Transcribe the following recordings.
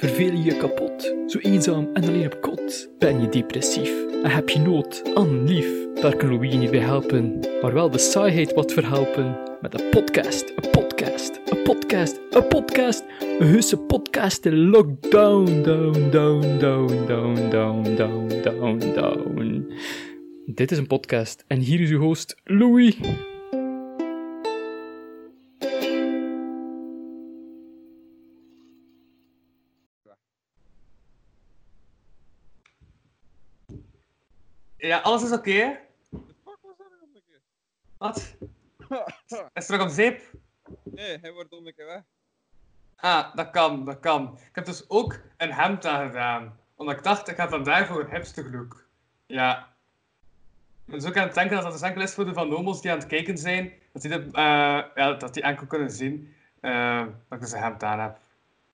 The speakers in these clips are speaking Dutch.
Verveel je je kapot? Zo eenzaam en alleen op kot? Ben je depressief en heb je nood aan lief? Daar kan Louis niet bij helpen, maar wel de saaiheid wat verhelpen. Met een podcast, een podcast, een podcast, een podcast. Een heuse podcast in lockdown, down, down, down, down, down, down, down, down. Dit is een podcast en hier is uw host Louis. Ja, alles is oké. fuck was dat nog een keer? Wat? Is terug op zeep? Nee, hij wordt om een keer weg. Ah, dat kan, dat kan. Ik heb dus ook een hemd aan gedaan. Omdat ik dacht, ik ga vandaag voor een hipster look. Ja. Dus ook aan het denken dat dat dus enkel is voor de Van Nomos die aan het kijken zijn. Dat die, de, eh, ja, dat die enkel kunnen zien eh, dat ik dus een hemd aan heb.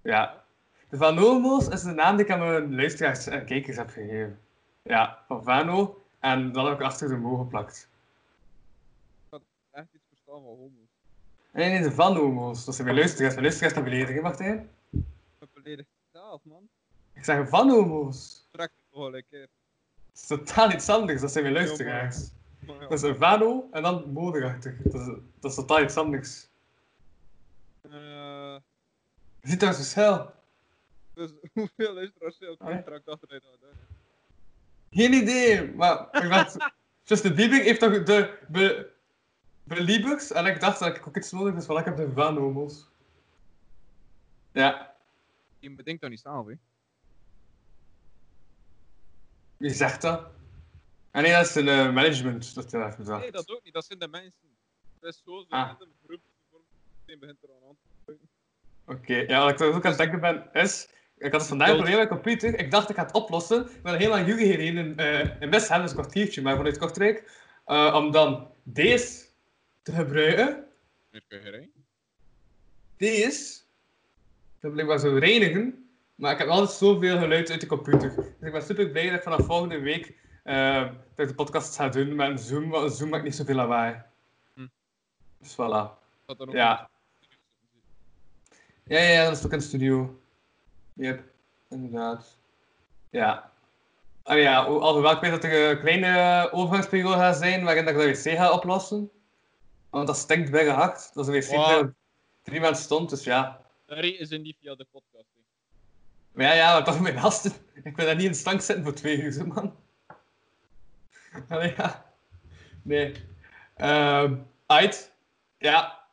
Ja. De Van Nomos is de naam die ik aan mijn luisteraars en kijkers heb gegeven. Ja, van Vano. En dat heb ik achter de mo geplakt. Echt iets verstaan van homo's. Nee, nee, Van Homo's. Dat zijn mijn luisteraars. Mijn luisteraars naar beledigen, Martijn. Ik beledigd zelf, man. Ik zeg Van Homo's. Al een keer. Dat is totaal iets anders. Dat zijn mijn luisteraars. Maar ja, Dat is een Vano en dan mode erachter. Dat is, dat is totaal iets anders. eh, Je ziet daar een verschil. dus hoeveel luisteraars je op contract achteruit houden? Geen idee, maar ik dacht... Justin Bieber heeft toch de be, Beliebers? En ik dacht dat ik ook iets nodig dus wel ik heb de Van Homo's. Ja, Je bedenkt dat niet zelf, hè? wie zegt dat? En nee, dat is een eh, management dat hij heeft gezegd. Nee, dat ook niet. Dat zijn de mensen. Dat is gewoon zo'n Ah. random groep. Die begint er aan aan. Oké, ja, wat ik ook aan het denken ben, is... Ik had dus vandaag een probleem met mijn computer. Ik dacht, ik ga het oplossen. Ik ben er helemaal jullie hierheen in, eh in best een kwartiertje, maar vanuit Kortrijk. eh, om dan deze te gebruiken. Deze. Dat blijkbaar zo reinigen. Maar ik heb altijd zoveel geluid uit de computer. Dus ik ben super blij dat ik vanaf volgende week eh, dat ik de podcast ga doen met een Zoom. Want een Zoom maakt niet zoveel lawaai. Hm. Dus voilà. Dat ook Ja. Ja, ja, ja, dat is ook in de studio. Yep, inderdaad. Ja. Ah ja, ho- alhoewel ik weet dat er een kleine overgangsperiode gaat zijn waarin dat ik de wc ga oplossen. Want dat stinkt bijna hard. Dat is een wc Wow. die drie maanden stond, dus ja. Harry is er niet via de podcast. hè. Ja, ja, maar toch mijn gasten. Ik wil daar niet in stank zitten voor twee uur, zo, man. Allee, ja. Nee. Ehm uit. Ja.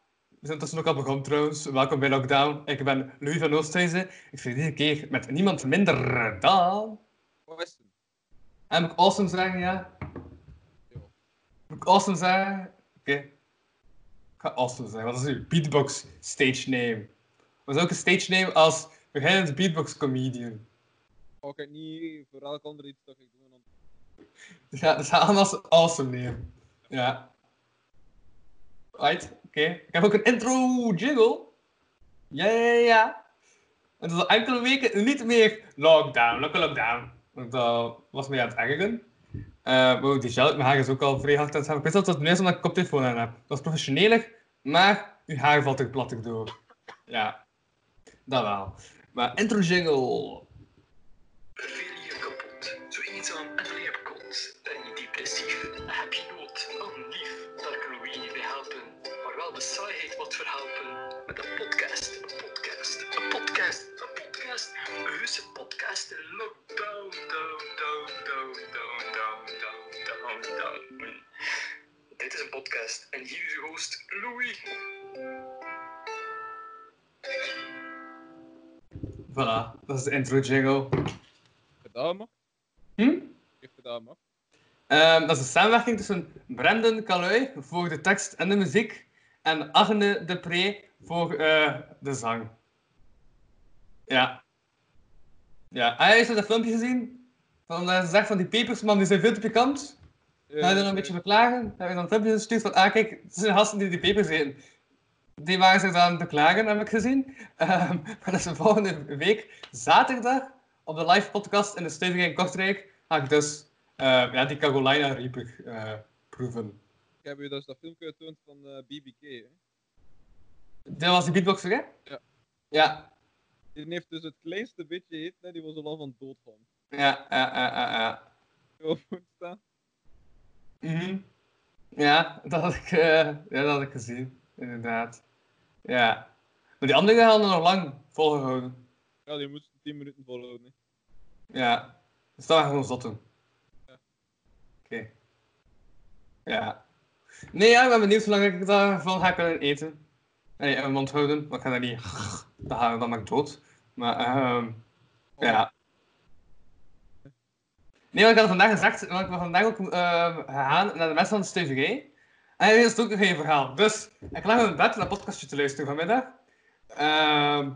We zijn tussen ook al begonnen trouwens. Welkom bij Lockdown. Ik ben Louis van Oosthuizen. Ik zit deze keer met niemand minder dan... Is het? En moet ik awesome zeggen, ja? Ja. Moet ik awesome zeggen? Oké. Ik ga awesome zeggen. Wat is uw beatbox stage name? Wat is ook een stage name als beginnend beatbox comedian? Ik niet voor elk ander iets dat ik doe. Ja, dat gaat allemaal awesome nemen. Ja. Right, oké. Ik heb ook een intro jingle. Ja, ja, ja. En dat is al enkele weken niet meer lockdown, lock- lockdown. Want dat was mij aan het ergeren. Eh maar die gel mijn haar is ook al vrij hard aan het. Ik weet dat het nu is omdat ik koptelefoon aan heb. Dat is professioneler, maar uw haar valt er plattig door. Ja, dat wel. Maar intro jingle. Wel de saaiheid wat verhelpen. Met een podcast, een podcast, een podcast, een podcast. Een heuse podcast in lockdown, down, down, down, down, down, down, down, down. Dit is een podcast en hier is uw host Louis. Voilà, dat is de intro jingle. Gedaan, man. Hm? Heeft gedaan, man. Ehm, dat is een samenwerking tussen Brendan Calui voor de tekst en de muziek en Agne Depré voor eh, de zang. Ja. Ja, ah, heeft dat filmpje gezien? Van, eh, ze zegt van die pepersman, die zijn veel te pikant. Ga je dan een beetje verklagen? Heb je dan een filmpje gestuurd van, ah kijk, het zijn gasten die die pepers eten. Die waren zich dan beklagen, heb ik gezien. Ehm, maar dat is de volgende week, zaterdag, op de live podcast in de Stevige in Kortrijk, ga ik dus eh, ja, die Carolina Reaper eh, proeven. Ik heb u dus dat filmpje getoond van eh, BBK. Hè? Dat was die beatboxer, hè? Ja. Ja. Die heeft dus het kleinste beetje eten, hè, die was al van doodgaan. Ja, ja, ja, ja. ja. Zo moet staan. Mhm. Ja, dat had ik, eh, ja, dat had ik gezien, inderdaad. Ja. Maar die andere hadden nog lang volgehouden. Ja, die moesten 10 minuten volhouden. hè. Ja. Dus dat waren gewoon zotten. Ja. Oké. Ja. Nee, ja, ik ben benieuwd hoe lang ik daarvan ga kunnen eten. Nee, mijn mond houden, maar ik ga dat niet... Dan ga dan ik dood. Maar, ehm ja. Nee, want ik had vandaag gezegd, want ik ben vandaag ook eh, gegaan naar de mensen van de STVG. En hij wist ook nog geen verhaal. Dus ik lag in mijn bed naar een podcastje te luisteren vanmiddag. Ehm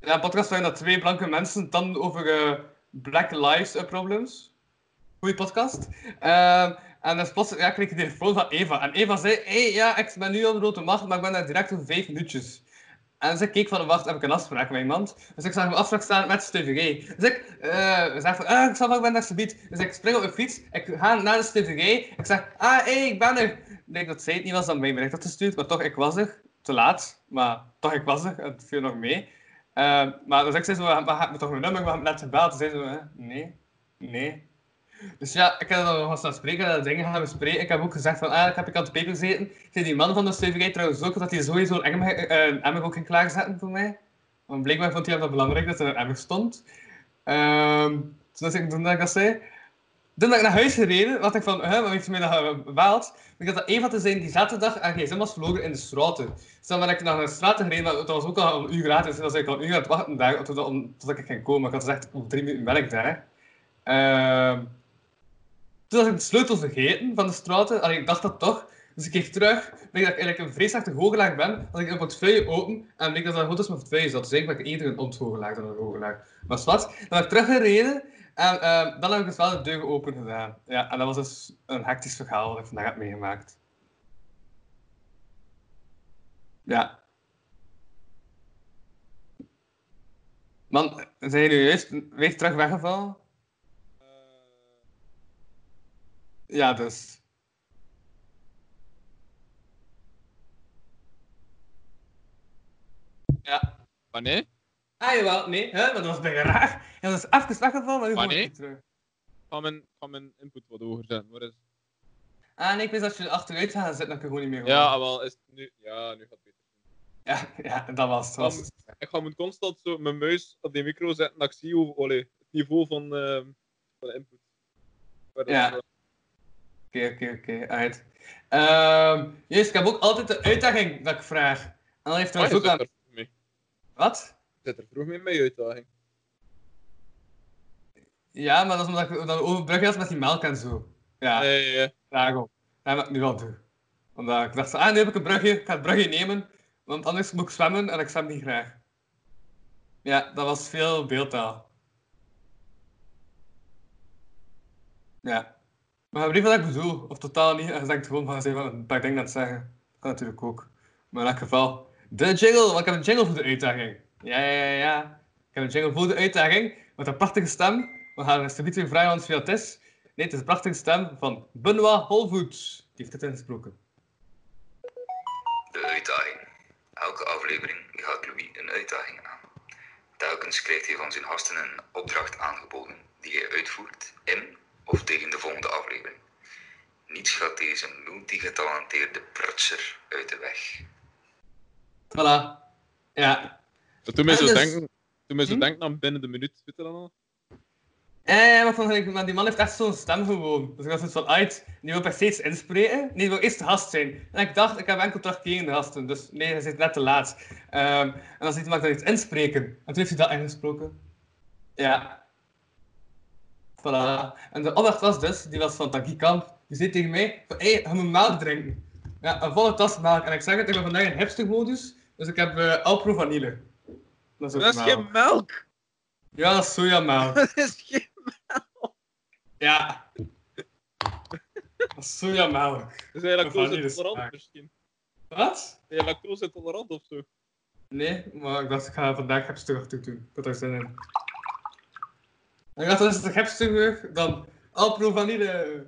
ja, een podcast waarin dat twee blanke mensen dan over eh, Black Lives eh, Problems. Goeie podcast. Ehm en dan plots ja, kreeg ik de telefoon van Eva. En Eva zei, hey, ja, ik ben nu op de rode macht, maar ik ben daar direct over vijf minuutjes. En ze keek van, wacht, heb ik een afspraak met iemand? Dus ik zag een afspraak staan met STVG. Dus ik eh zeg van, ah, ik zal wel, ik ben daar subiet. Dus ik spring op mijn fiets, ik ga naar de STVG. Ik zeg, ah, hé, hey, ik ben er. Denk dat zij het niet was, dan mij bericht had gestuurd, maar toch, ik was er. Te laat, maar toch, ik was er. Het viel nog mee. Eh, maar dus ik zei zo, maar heb me toch mijn nummer, maar net gebeld. Ze zei hè, nee, nee. Dus ja, ik heb dan nog eens naar spreken, dat dingen gaan bespreken. Ik heb ook gezegd van, ah, ik heb ik aan het peper gezeten. Zei die man van de STVG trouwens ook, dat hij sowieso een emmer, emmer ook ging klaarzetten voor mij. Want blijkbaar vond hij dat belangrijk dat er een emmer stond. Ehm dus ik, toen dat ik dat zei, toen dat ik naar huis gereden, dacht ik van, hè, wat heeft mij gebeld? Ik had dat een van te zijn die zaterdag aan gsm was verloren in de straten. Dus dan ben ik naar de straten gereden, maar dat was ook al een uur gratis. Dus dan ik al een uur aan het wachten daar, totdat ik ging komen. Ik had gezegd, om drie minuten ben ik daar. Ehm toen had ik de sleutel vergeten van de straten. Allee, ik dacht dat toch. Dus ik keek terug. Bleek dat ik eigenlijk een vreselijke goochelaar ben. Had ik een portefeuille open. En bleek dat dat goed is mijn portefeuille zat. Dus eigenlijk ben ik eerder een onthoogelaar dan een goochelaar. Maar wat? Dan ben ik teruggereden. En ehm, dan heb ik dus wel de deur open gedaan. Ja, en dat was dus een hectisch verhaal dat ik vandaag heb meegemaakt. Ja. Man, zijn jullie juist weer terug weggevallen? Eh, Ja, dus. Ja. Wanneer? Ah, jawel. Nee, hè? maar dat was bijna raar. Ja, dat is even weggevallen, maar nu Maar weer terug. Ga mijn, ga mijn input wat hoger zetten. Waar is... Ah, nee, ik wist dat je er achteruit gaat zitten, dan kun je gewoon niet meer Ja, horen. wel, is het nu... Ja, nu gaat het beter. Ja, ja, dat was het. Was. Ik ga moet constant zo mijn muis op die micro zetten dat ik zie hoe, allee, het niveau van, ehm, van de input. Ja. Oké, oké, oké. Uit. Ehm, juist, ik heb ook altijd de uitdaging dat ik vraag. En dan heeft Ah, er je ook aan... vroeg mee. Wat? Je zit er vroeg mee met je uitdaging. Ja, maar dat is omdat ik dan overbrug was met die melk en zo. Ja. Nee, ja. Daarom. Dat heb ik nu al doen. Omdat ik dacht, ah, nu heb ik een brugje, ik ga het brugje nemen, want anders moet ik zwemmen en ik zwem niet graag. Ja, dat was veel beeldtaal. Ja. Maar ik weet wat ik bedoel, of totaal niet. En je denkt gewoon van, van een paar dingen aan het zeggen. Dat natuurlijk ook. Maar in elk geval, de jingle, want ik heb een jingle voor de uitdaging. Ja, ja, ja, ja. Ik heb een jingle voor de uitdaging, met een prachtige stem. We gaan eens niet vragen wat het is. Nee, het is een prachtige stem van Benoit Holvoets. Die heeft het ingesproken. De uitdaging. Elke aflevering gaat Louis een uitdaging aan. Telkens krijgt hij van zijn gasten een opdracht aangeboden die hij uitvoert in of tegen de volgende aflevering. Niets gaat deze multigetalenteerde prutser uit de weg. Voilà. Ja. Dat doet mij zo dus- denken, doet mij zo Hm? denken aan binnen de minuut. Weet je dat al? Eh, maar, ik maar die man heeft echt zo'n stem gewoon. Dus ik was zoiets van, uit, die wil per steeds inspreken. Nee, die wil eerst de gast zijn. En ik dacht, ik heb enkel terugkerende gasten. Dus nee, hij zit net te laat. Ehm, en dan zit hij maar iets inspreken. En toen heeft hij dat ingesproken. Ja. Voilà. En de opdracht was dus, die was van Taki Kamp. Die zei tegen mij, van, hé, hey, je moet melk drinken. Ja, een volle tas melk. En ik zeg het, ik ben vandaag in hipstermodus. Dus ik heb eh Alpro vanille. Dat is Dat is melk. geen melk! Ja, dat is sojamelk. Dat is geen... Ja. Dat is sojamelk. Is hij lactose vanille intolerant smaak. misschien. Wat? Ben je lactose intolerant of zo? Nee, maar ik dacht, ik ga vandaag hipster toe doen. Ik had er zin in. En als het een hipster dan Alpro vanille.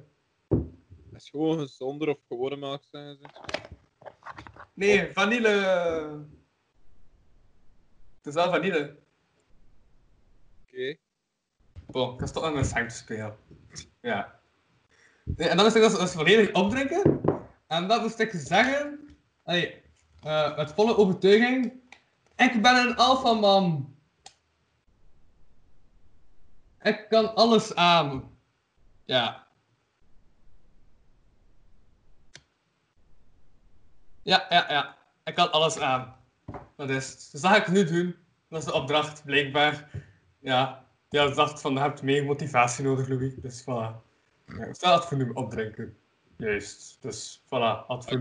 Dat is gewoon gezonder of gewone melk, zeggen ze. Nee, vanille. Het is wel vanille. Oké. Bon, ik was toch aan een te spelen. Ja. Nee, en dan moest ik dus, dus volledig opdrinken. En dat moest ik zeggen, allee, eh, met volle overtuiging, ik ben een alfaman. Ik kan alles aan. Ja. Ja, ja, ja. Ik kan alles aan. Dat is het. Dus dat ga ik nu doen. Dat is de opdracht, blijkbaar. Ja, ja, ik van, je hebt meer motivatie nodig, Louis. Dus voilà. Ja, sta het voor nu opdrinken. Juist. Dus voilà, had.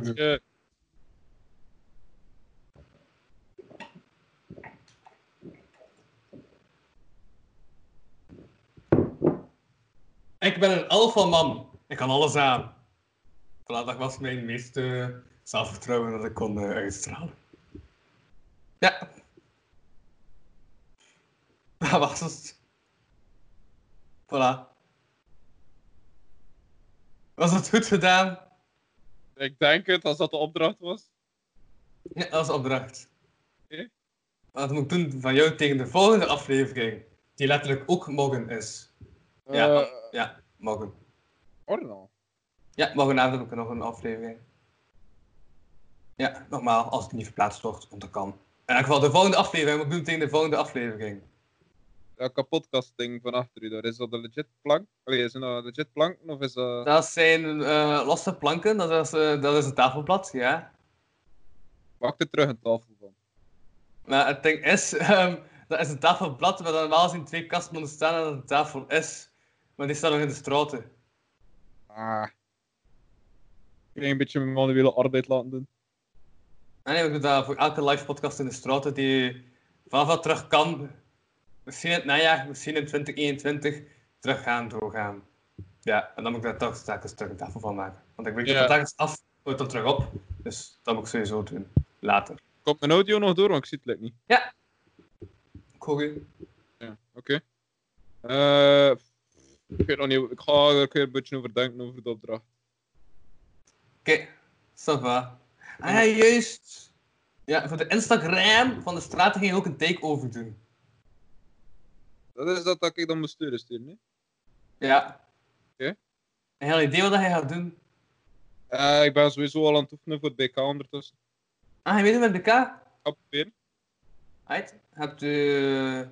Ik ben een alpha man. Ik kan alles aan. Voilà, dat was mijn meeste zelfvertrouwen dat ik kon eh, uitstralen. Ja. Dat was het. Voilà. Was het goed gedaan? Ik denk het, als dat de opdracht was. Ja, dat is de opdracht. Oké. Wat moet ik doen van jou tegen de volgende aflevering? Die letterlijk ook morgen is. Ja, Eh, ja, morgen. Ordinal. Ja, morgenavond heb ik nog een aflevering. Ja, nogmaals, als het niet verplaatst wordt, want dat kan. In elk geval, de volgende aflevering moet ik doen tegen de volgende aflevering. Dat kapotkasting van achter u, daar is dat een legit plank? Allee, is dat een legit plank of is dat... Dat zijn eh, losse planken, dat is, eh, dat is een tafelblad, ja. Maak er terug een tafel van. Maar het ding is, ehm, dat is een tafelblad waar dan normaal gezien twee kasten moeten staan en dat een tafel is. Maar die staat nog in de straten. Ah. Ik een beetje mijn manuele arbeid laten doen. En nee, doen dat voor elke live podcast in de straten die vanaf wat terug kan, misschien in het najaar, misschien in 2021, terug gaan doorgaan. Ja, en dan moet ik daar toch telkens terug een tafel van maken. Want ik weet dat Ja. het af, wordt dan terug op. Dus dat moet ik sowieso doen. Later. Komt mijn audio nog door, want ik zie het niet. Goed. Ja, oké. Eh, ik weet nog niet, ik ga er een beetje over denken over de opdracht. Oké, ça va. Ah ja, juist. Ja, voor de Instagram van de straten ging je ook een takeover doen. Dat is dat dat ik dan moet sturen, sturen, hè? Ja. Oké. Een heel idee wat hij gaat doen. Eh, ik ben sowieso al aan het oefenen voor het BK ondertussen. Ah, je weet het met BK? Ik ga proberen. Right. Hebt u...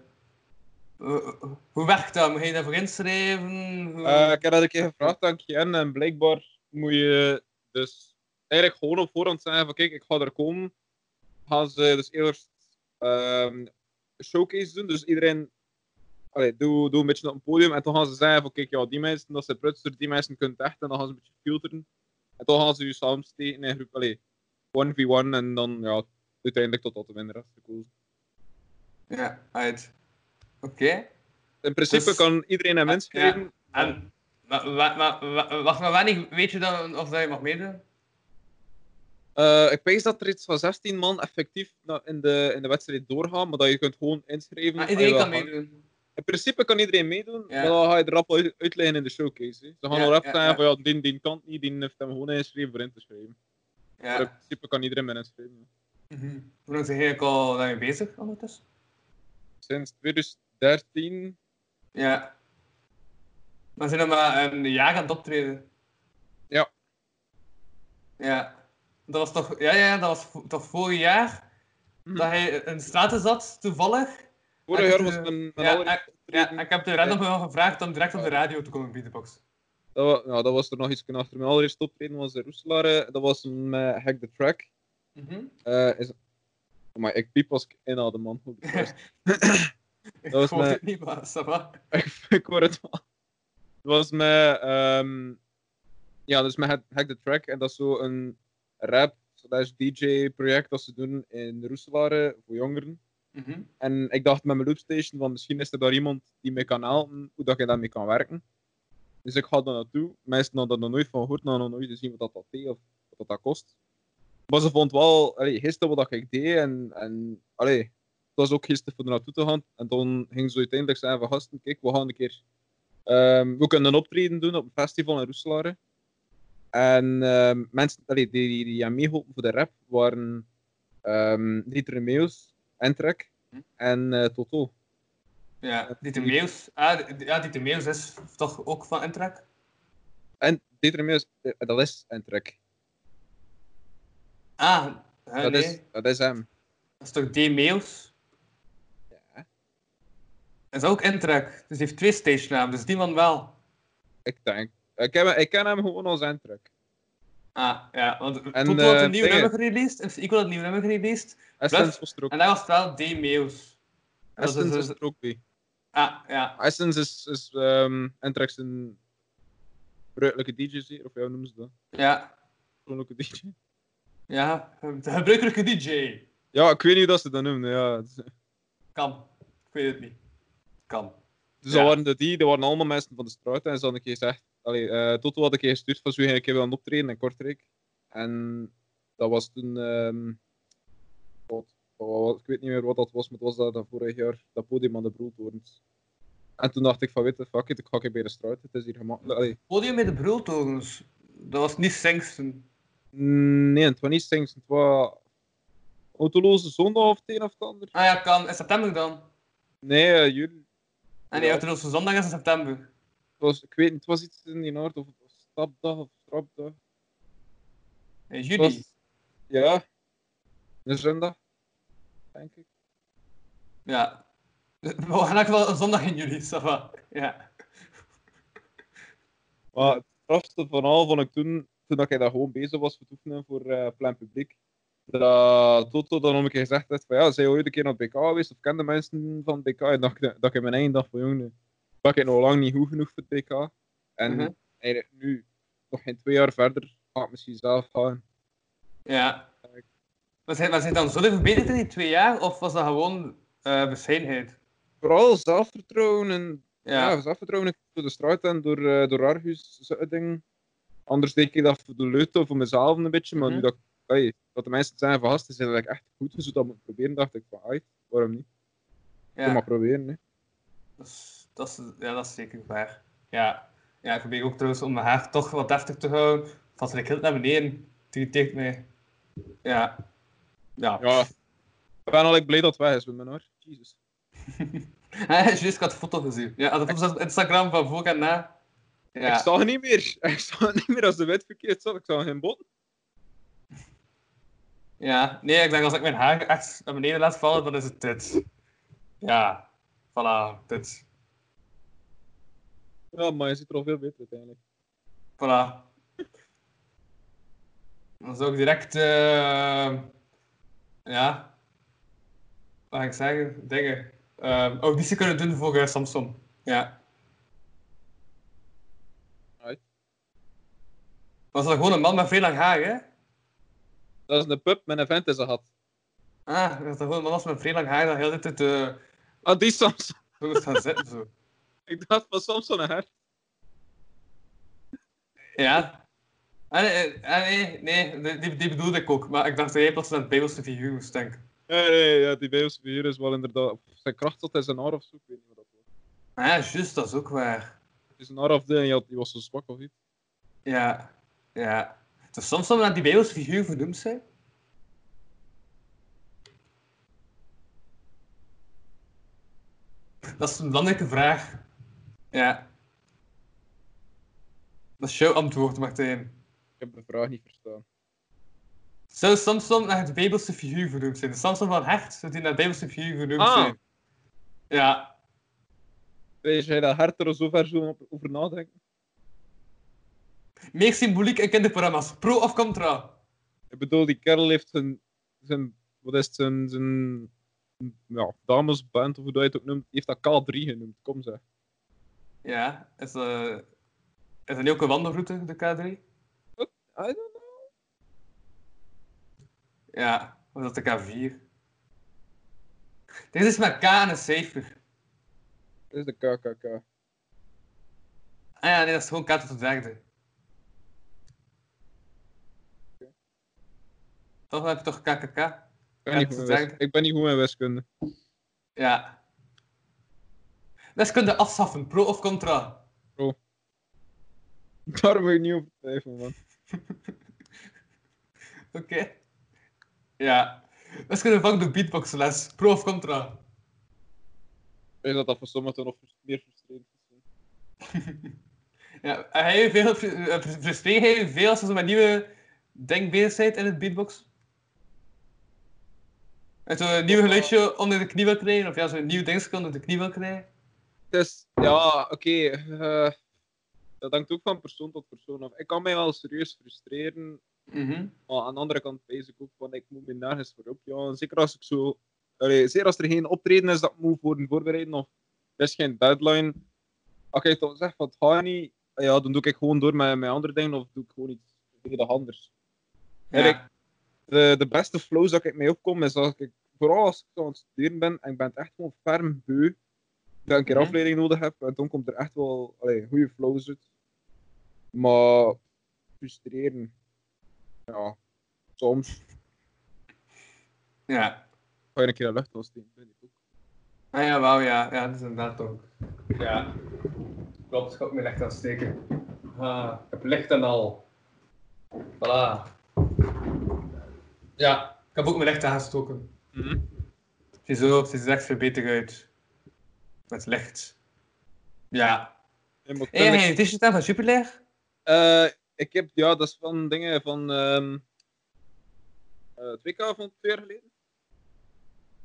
hoe werkt dat? Moet je daarvoor inschrijven? Hoe- Eh, ik heb dat een keer gevraagd aan en blijkbaar moet je dus eigenlijk gewoon op voorhand zeggen van kijk, ik ga er komen. Gaan ze dus eerst een showcase doen, dus iedereen allee, doe, doe een beetje op een podium en dan gaan ze zeggen van kijk, ja, die mensen, dat zijn prutser, die mensen kunnen het echt en dan gaan ze een beetje filteren. En dan gaan ze je samensteken in een groep, allee, 1v1 en dan ja, uiteindelijk tot tot de winnaar is gekozen. Ja, right. Oké. In principe Dus- kan iedereen hem Ja, inschrijven. En... Maar, wacht maar, wanneer weet je dan of dat je mag meedoen? Eh, ik weet dat er iets van 16 man effectief in, de, in de wedstrijd doorgaan, maar dat je kunt gewoon inschrijven. Maar je iedereen kan gaan. meedoen. In principe kan iedereen meedoen, Ja. maar dan ga je er rap uit, uitleggen in de showcase. hè. Ze gaan Ja, al rap ja, zeggen ja. van ja, die, die kan niet, die heeft hem gewoon ingeschreven voor in te schrijven. Maar in Ja. principe kan iedereen met inschrijven. ja. Mhm. Hoe lang ben je al daarmee bezig ondertussen? Sinds 2013, Ja. Maar zijn er maar een jaar aan het optreden? Ja. Ja. Dat was toch... Ja, ja, dat was toch vorig jaar? Mhm. Dat hij in de straten zat, toevallig? vorig jaar was eh, het een, een Ja, ik heb de random gevraagd om direct op de radio te komen beatbox. Dat, ja, dat was er nog iets achter. Mijn allereerste optreden was in Roeselare. Dat was met Hack the Track. Mhm. Eh is... Maar ik piep als ik inhaalde, man. Ik mijn- het niet, maar ça ik hoor het wel. Het was met, ehm, ja, dus met Hack- the Track. En dat is zo een rap slash DJ project dat ze doen in Roeselare voor jongeren. Mhm. En ik dacht met mijn loopstation van misschien is er daar iemand die mij kan helpen, hoe dat je daarmee kan werken. Dus ik ga daar naartoe. Mensen hadden er nog nooit van gehoord, nog nooit gezien wat dat, dat deed of wat dat, dat kost. Maar ze vond wel allee, gisteren wat ik deed en, en allee, was ook gisteren voor naartoe te gaan. En dan ging ze uiteindelijk zeggen van gasten, kijk, we gaan een keer... ehm, we kunnen een optreden doen op een festival in Roeselare. En ehm, mensen allee, die, die, die aan meeholpen voor de rap waren ehm Dieter Remeus, Entrek en eh, Toto. Ja, Dieter Meeuws. Ah, ja, Dieter Meeuws is toch ook van Intrek? En Dieter Meus, eh, dat is een track. Ah, Dat, nee. is, dat is hem. Dat is toch D. Meeuws? Is ook Intrek. Dus die heeft twee stage namen, dus die man wel. Ik denk. Ik, heb, ik ken hem gewoon als een track. Ah, ja, want En, Toto had eh, een nieuw nummer gereleased, en Equal had een nieuw nummer gereleased, Essence was er ook, en dat was wel D. Is- Essence is er ook bij. Ah, ja. Essence is, is um, Entrex een gebruikelijke DJ, zeker? of hoe noemen ze dat? Ja, Gebruikelijke DJ? ja. De gebruikelijke DJ. Ja, ik weet niet hoe dat ze dat noemen. Ja. Kan. Ik weet het niet. Kan. Dus Ja. dat waren de die, dat waren allemaal mensen van de straat. En ze hadden een keer gezegd, allee, eh, Toto had een keer gestuurd van zo een keer willen optreden in Kortrijk. En dat was toen, ehm, wat, wat- ik weet niet meer wat dat was, maar het was dat, dat vorig jaar, dat podium aan de Broeltorens. En toen dacht ik van, weet je, fuck it, ik ga bij de straat, het is hier gemakkelijk. Allee, Podium met de brultogens. Dat was niet Sengsten. nee, het was niet Sings, het was Autoloze Zondag of het een of het ander. Ah ja, kan. In september dan. Nee, eh, juli. Ah nee, Ja. Autoloze Zondag is in september. Het was, ik weet niet, het was iets in die noord of, of stapdag of strapdag. In Het juli. was- ja, een zondag, denk ik. Ja. We gaan ook wel een zondag in juli, ça va. Ja. Maar het strafste van al vond ik toen, toen dat ik daar gewoon bezig was met oefenen voor eh plein publiek, dat Toto dan nog een keer gezegd heeft van ja, zij ooit een keer naar BK geweest of kende mensen van BK en dacht, ik- dat ik in mijn eigen dacht van jongen, ben ik nog lang niet goed genoeg voor het BK. En Mhm. eigenlijk nu, nog geen twee jaar verder, ga ik misschien zelf gaan. Ja. Maar zijn, maar zijn dan zo verbeterd in die twee jaar? Of was dat gewoon eh bescheidenheid? Vooral zelfvertrouwen en Ja. ja. zelfvertrouwen door de straat en door, eh door Argus, zo'n ding. Anders deed ik dat voor de leute of voor mezelf een beetje, maar Mhm. nu dat, hey, dat de mensen zijn van gast, is dat eigenlijk echt goed, dus dat moet proberen, dacht ik van, ai, waarom niet? ja. Kom maar proberen, hè. Dat is, dat, is, ja, dat is zeker waar. Ja. ja, ik probeer ook trouwens om mijn haar toch wat deftig te houden. Valt er heel naar beneden. Het irriteert mij. Ja. Ja. Ja, ik ben al blij dat het weg is met mijn hoor. Jezus. Ah, juist, ik had de foto gezien. Ja, de foto's op Instagram van voor en na. Ik Ja. sta niet meer. Ik sta niet meer als de wet verkeerd zat. Ik sta geen bot. Ja, nee, ik denk als ik mijn haar echt naar beneden laat vallen, dan is het dit. Ja, voilà, dit. Ja, maar je ziet er al veel beter uiteindelijk. Voilà. Dan zou ik direct, eh, ja, wat ga ik zeggen, dingen, uh, auditie kunnen doen voor eh, Samsung. Ja. Right. Was dat gewoon een man met veel lang haar, hè? Dat is een pub met een vent in zijn had. Ah, dat is gewoon een man met veel lang haar dat heel de tijd eh, Ah, die Samson. zo is gaan zitten. Zo. Ik dacht van Samson en her. Ja. Ah, nee, ah, nee, nee die, die bedoelde ik ook. Maar ik dacht dat jij plots het Bijbelse figuur moest denken. Nee, nee, ja, die Bijbelse figuur is wel inderdaad... Zijn kracht zat in zijn haar of zo, ik weet niet wat dat was. Ah, ja, juist, dat is ook waar. Het is een haar of en die was zo zwak of iets. Ja, ja. Soms naar die Bijbelse figuur vernoemd zijn. Dat is een belangrijke vraag. Ja. Dat is jouw antwoord, Martijn. Ik heb de vraag niet verstaan. Zou Samson naar het Bijbelse figuur vernoemd zijn? De Samson van Hert, zou die naar het Bijbelse figuur vernoemd Ah. zijn? Ja. Weet jij dat Hert er zo ver zo over nadenken? Meer symboliek in kinderprogramma's. Pro of contra? Ik bedoel, die kerel heeft zijn... zijn wat is het? Zijn... zijn ja, damesband, of hoe dat je het ook noemt, heeft dat K3 genoemd. Kom zeg. Ja. Is, eh is dat niet ook een wandelroute, de K3? I don't know. Ja, of is dat de K4? Dit is met K en een cijfer. Dit is de KKK. Ah ja, nee, dat is gewoon K tot de derde. Toch dan heb je toch KKK? Ik ben, niet goed ik ben niet goed in wiskunde. Ja. Wiskunde afschaffen, pro of contra? Daar moet ik niet over twijfelen, man. Oké. Ja. Wiskunde vak de beatboxles, pro of contra? weet dat dat voor sommigen nog meer frustrerend is. Ja, heb je veel, fru- eh, fru- frustreer je je veel als je met nieuwe dingen bezig bent in het beatbox? En zo een nieuw geluidje onder de knie wil krijgen, of ja, zo'n nieuw dingetje onder de knie wil krijgen? Is, ja, oké. eh, dat hangt ook van persoon tot persoon af. Ik kan mij wel serieus frustreren, Mhm. maar aan de andere kant wees ik ook van, ik moet me nergens voor opjagen. Zeker als ik zo... Allee, zeker als er geen optreden is dat moet worden voorbereiden, of er is geen deadline. Als ik toch zeg van, het gaat niet, ja, dan doe ik gewoon door met, met andere dingen, of doe ik gewoon iets volledig anders. Ja. De, de beste flows dat ik mee opkom is als ik, vooral als ik zo aan het studeren ben en ik ben echt gewoon ferm beu, dat ik een keer Mhm. afleiding nodig heb en dan komt er echt wel allee, goede flows uit. Maar frustreren, ja, soms Ja. ga je een keer de lucht steken, vind ik ook. Ah ja, wauw, ja. Ja, dat is inderdaad ook. Ja. Klopt, ik ga ook mijn licht aansteken. Ah, ik heb licht en al. Voilà. Ja, ik heb ook mijn licht aangestoken. Ziezo, ze ziet er echt veel beter uit. Met licht. Ja. Vind hey, ik- een t-shirt aan van Superleer? Eh, ik heb, ja, dat is van dingen van ehm eh, het WK van twee jaar geleden.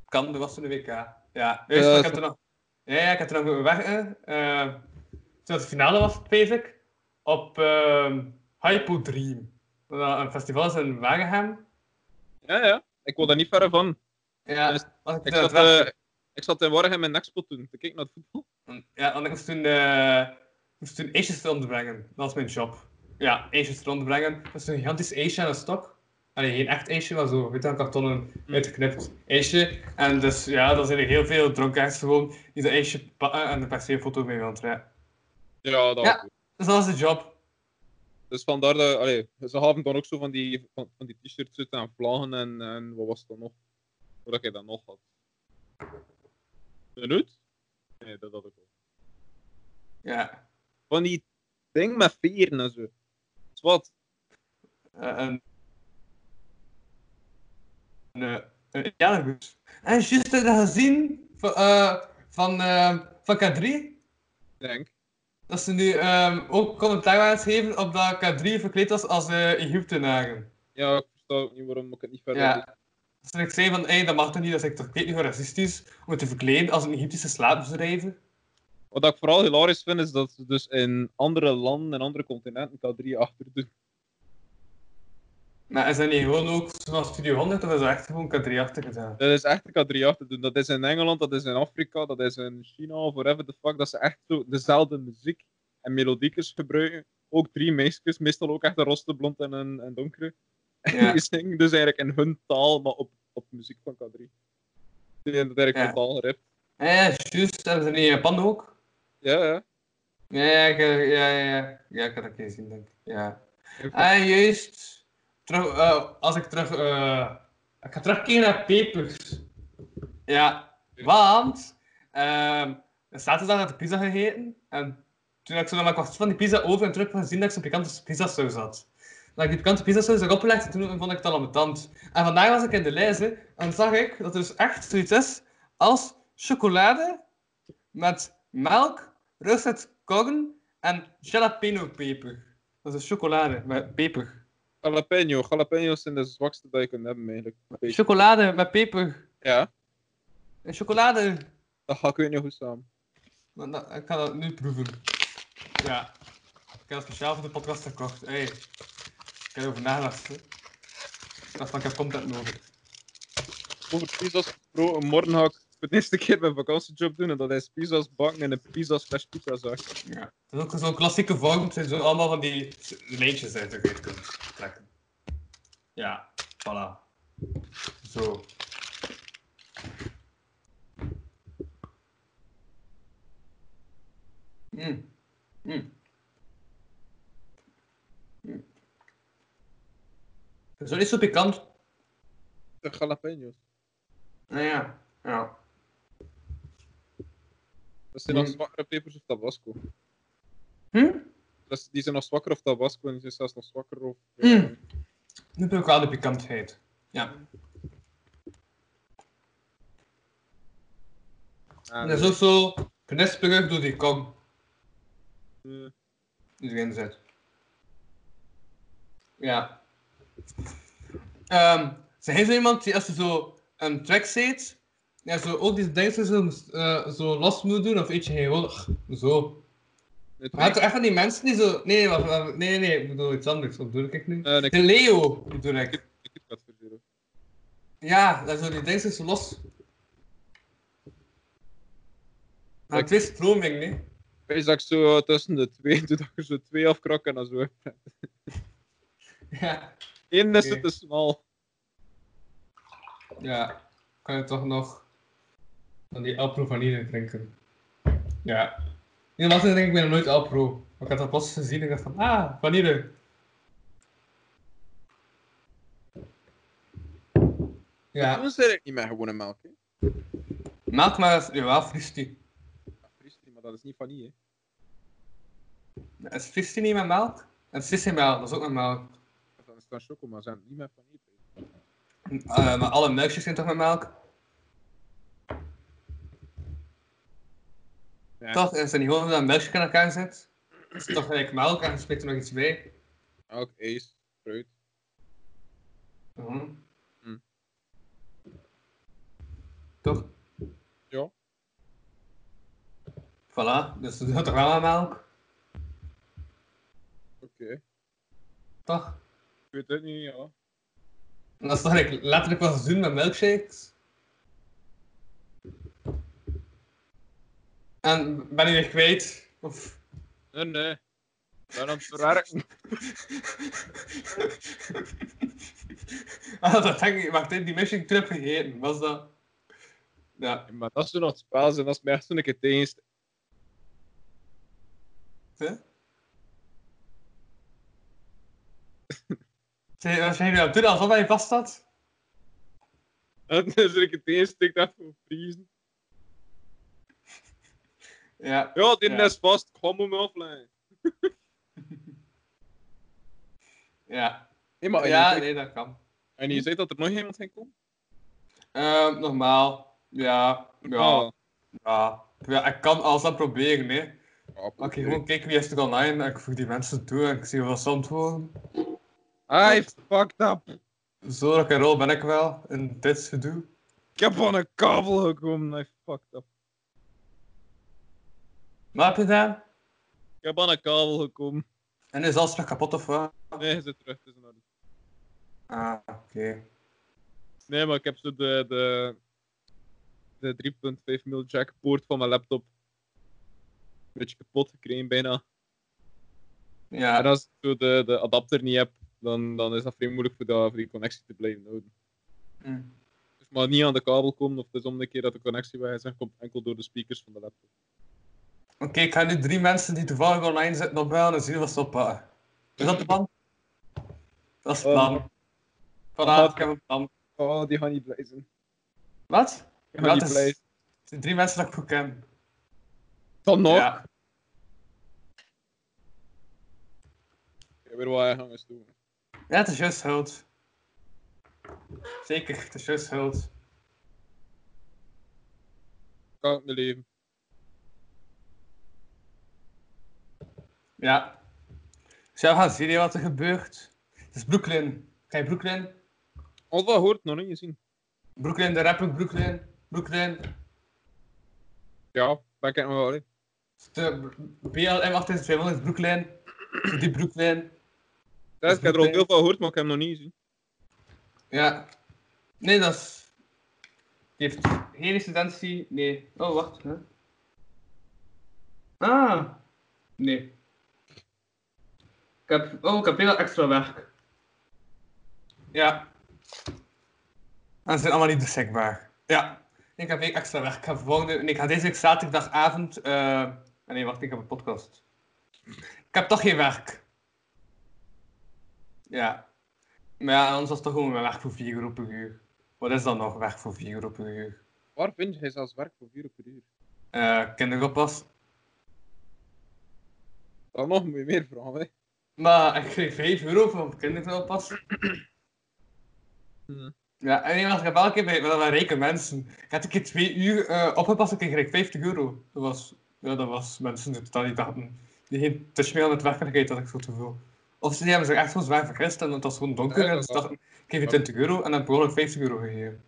Kan, dat was toen de WK. Ja, Eh, ik heb er nog... Ja, ik heb er nog moeten werken. toen het finale was, weet ik. Op ehm Hypo Dream. Een festival is in Wagehem. Ja, ja. Ik wil daar niet verre van. Ja, Dus was ik, zat, eh, ik zat in Wargem in Expo toen, te kijken naar het voetbal. Ja, want ik moest toen, eh moest toen ijsjes rondbrengen. Dat was mijn job. Ja, ijsjes rondbrengen. Dat is een gigantisch ijsje aan een stok. Allee, geen echt ijsje, maar zo, weet je, een kartonnen uitgeknipt ijsje. En dus ja, dan zijn er heel veel dronkaards gewoon die dat ijsje pakken en er per se een foto mee willen trekken. Ja, dat Ja. Dus dat was de job. Dus vandaar dat, allee, ze hadden dan ook zo van die, van, van die t-shirts uit en vlaggen en, en wat was het dan nog? Wat dat ik dan nog had. Een hoed? Nee, dat had ik ook. Ja. Van die ding met veren en zo. Dus wat? Eh, en... Een, eh, een Indianenhoed. En juist dat gezien van, eh, van, eh, van K3? Denk. Dat ze nu ehm, ook commentaar aan het geven op dat K3 verkleed was als uh, Egyptenaren. Ja, ik versta ook niet waarom ik het niet verder Ja. Dus ik zei van, hey, dat mag toch niet, dat is toch niet racistisch om het te verkleden als een Egyptische slaapbedrijven. Wat ik vooral hilarisch vind, is dat ze dus in andere landen en andere continenten K3 achter doen. Maar is dat niet gewoon ook zoals Studio 100 of is dat echt gewoon K3 achter gedaan? Dat is echt een K3 achter doen. Dat is in Engeland, dat is in Afrika, dat is in China, whatever the fuck. Dat ze echt zo dezelfde muziek en melodiekjes gebruiken. Ook drie meisjes, meestal ook echt een roste, blond en een en donkere. Ja. Die zingen dus eigenlijk in hun taal, maar op, op muziek van K3. Die hebben dat eigenlijk Ja. totaal geript. Ja, ja, juist. Hebben ze niet in Japan ook? Ja, ja. Ja, ja, ik, ja, ja, ja. ik had dat gezien, denk ik. Ja. Ah, juist. Terug, eh, als ik terug... eh, ik ga terugkeren naar Pepers. Ja, want... ehm er staat dan had de pizza gegeten. En toen ik zo kwart van die pizza over en terug gezien dat ik zo'n pikante pizzasaus had. Heb ik die pikante pizzasaus erop gelegd en toen vond ik het al ambetant. En vandaag was ik in de lijst en zag ik dat er dus echt zoiets is als chocolade met melk, roasted koggen en jalapeno peper. Dat is chocolade met peper. Jalapeno. Jalapeno's zijn de zwakste dat je kunt hebben, eigenlijk. Chocolade met peper. Ja, En chocolade. dat ga ik weet niet goed samen. Maar dat- ik ga dat nu proeven. Ja. Ik heb dat speciaal voor de podcast gekocht. Hey. Ik heb erover nagedacht. hè. Ik dacht van, ik heb content nodig. Over pizza's gesproken, morgen ga ik de eerste keer mijn vakantiejob doen en dat is pizza's bakken in een pizza slash pizzazaak. Ja. Het is ook zo'n klassieke vorm. Zijn zo allemaal van die lijntjes uit de kunt trekken. Ja, voilà. Zo. Mm. Mm. Mm. Wel niet zo pikant. De jalapeno's. Nou ja, ja. Dat zijn nog Mm. zwakkere pepers of tabasco. Hm? Dat is- die zijn nog zwakker of tabasco en die zijn zelfs nog zwakker of... Mm. Nu heb ik ook wel de pikantheid. Ja. En dat is ook zo knisperig door die kom eh, die erin zit. Ja. Ehm zijn jij zo iemand die als je zo een track zet, ja, zo ook die dingen zo, eh, zo los moet doen, of eet je gewoon zo. het Maar je toch echt van die mensen die zo. Nee, nee, wacht, wacht, nee, ik bedoel iets anders. Wat bedoel ik nu? Eh, ik De Leo bedoel ik. Ja, dat is zo die dingen zo los. Maar twee stroming, nee. Wees dat ik zo tussen de twee doe, dat er zo twee afkrak en dan zo. Ja. Eén is het te smal. Ja, kan je toch nog van die Alpro vanille drinken. Ja. Was denk ik ben nog nooit Alpro. Maar ik had dat pas gezien en ik dacht van, ah, vanille. Ja, Toen zei ik niet meer gewone melk. Hè. melk maar, jawel, vriest die. Ja, fristie, maar dat is niet vanille. hè. Is vriest die niet met melk? En sissymelk, dat is ook met melk. Dan is het dan choco, maar zijn niet met vanille. Eh, maar alle melkjes zijn toch met melk? Ja. Toch? Is het niet gewoon dat een melkje in elkaar zit? Het is toch gelijk melk en spreekt er nog iets bij? Melk, ijs, fruit. Mhm. Hm. Toch? Ja. Voilà, dus dat doet toch wel aan melk? Oké. Ik Toch? weet het niet, ja. En dat is toch like, letterlijk wat ze doen met milkshakes? En ben je weer kwijt? Of... Nee, nee. Ik ben aan het verwerken. ah, dat denk ik. Wacht, die toen heb gegeten. Was dat? Ja. Maar dat is toen nog het spel zijn, dat is me echt zo'n keer tegenst. Zeg, Wat aan het doen alsof hij vast? En dan is een keer tegenstikt echt voor vriezen. Ja. Ja, die Ja. is vast. Ik ga hem offline. Ja. Nee, maar Ja, nee, dat kan. en je zei dat er nog iemand ging komen? Ehm, normaal. Ja. Ja. Ja. Ja, ik kan alles aan proberen, hè. ja, Maar ik oké. gewoon kijken wie is er online en ik voeg die mensen toe en ik zie hoeveel ze antwoorden. Hij fucked up. Zo rock en roll ben ik wel in dit gedoe. Ik heb van een kabel gekomen. Hij fucked up. Wat heb je gedaan? Ik heb aan een kabel gekomen. En is alles terug kapot of wat? Nee, hij zit terug. Het is in orde. Ah, oké. Nee, maar ik heb zo de, de, de 3.5 mil jack poort van mijn laptop een beetje kapot gekregen bijna. Ja, En als ik zo de, de adapter niet heb, dan, dan is dat vrij moeilijk voor, dat, voor die connectie te blijven houden. hm. Dus maar niet aan de kabel komen, of het is om de keer dat de connectie weg is, en komt enkel door de speakers van de laptop. Oké, ik ga nu drie mensen die toevallig online zitten opbellen en zien wat ze oppakken. Is dat het plan? Dat is het plan. Voilà, ik heb een plan. Oh, die gaan niet blij zijn. Wat? Die gaan niet zijn. Het zijn drie mensen dat ik goed ken. Dan nog? Ja. Ik heb weer wat aanhangers doen. ja, het is juist schuld. Zeker, het is juist schuld. Kan het mijn leven. Ja. Zou gaan zien wat er gebeurt. Het is Brooklyn. Ga je Brooklyn? Al hoort nog niet gezien. Brooklyn, de rapper Brooklyn. Brooklyn. Ja, ben ik nog wel. hè. De BLM 8200 Brooklyn. Die Brooklyn. Ja, ik heb er al veel van gehoord, maar ik heb hem nog niet gezien. Ja. Nee, dat is... Die heeft geen incidentie. Nee. Oh, wacht. Hè? Ah. Nee. Ik heb... Oh, ik heb heel extra werk. Ja. En ze zijn allemaal niet beschikbaar. Ja. Ik heb heel extra werk. Ik ga, volgende... nee, ik ga deze week zaterdagavond... eh Nee, wacht. Ik heb een podcast. Ik heb toch geen werk. Ja. Maar ja, anders was het toch gewoon mijn werk voor 4 euro per uur. Wat is dan nog werk voor 4 euro per uur? Waar vind jij zelfs werk voor 4 uur per uur? Eh kinderoppas. Dan nog moet je meer vragen, hè. Maar ik kreeg 5 euro voor kinderoppas. Hmm. Ja, en ik heb elke keer bij dat waren rijke mensen. Ik had een keer twee uur eh, opgepast en kreeg ik 50 euro. Dat was, ja, dat was mensen die totaal niet dachten. Die geen touch meer aan het werkelijkheid had ik zo te veel. Of ze hebben zich echt zo zwaar vergist en het was gewoon donker Ja, en dat ze dachten, ik geef je 20 euro en dan per ongeluk 50 euro gegeven.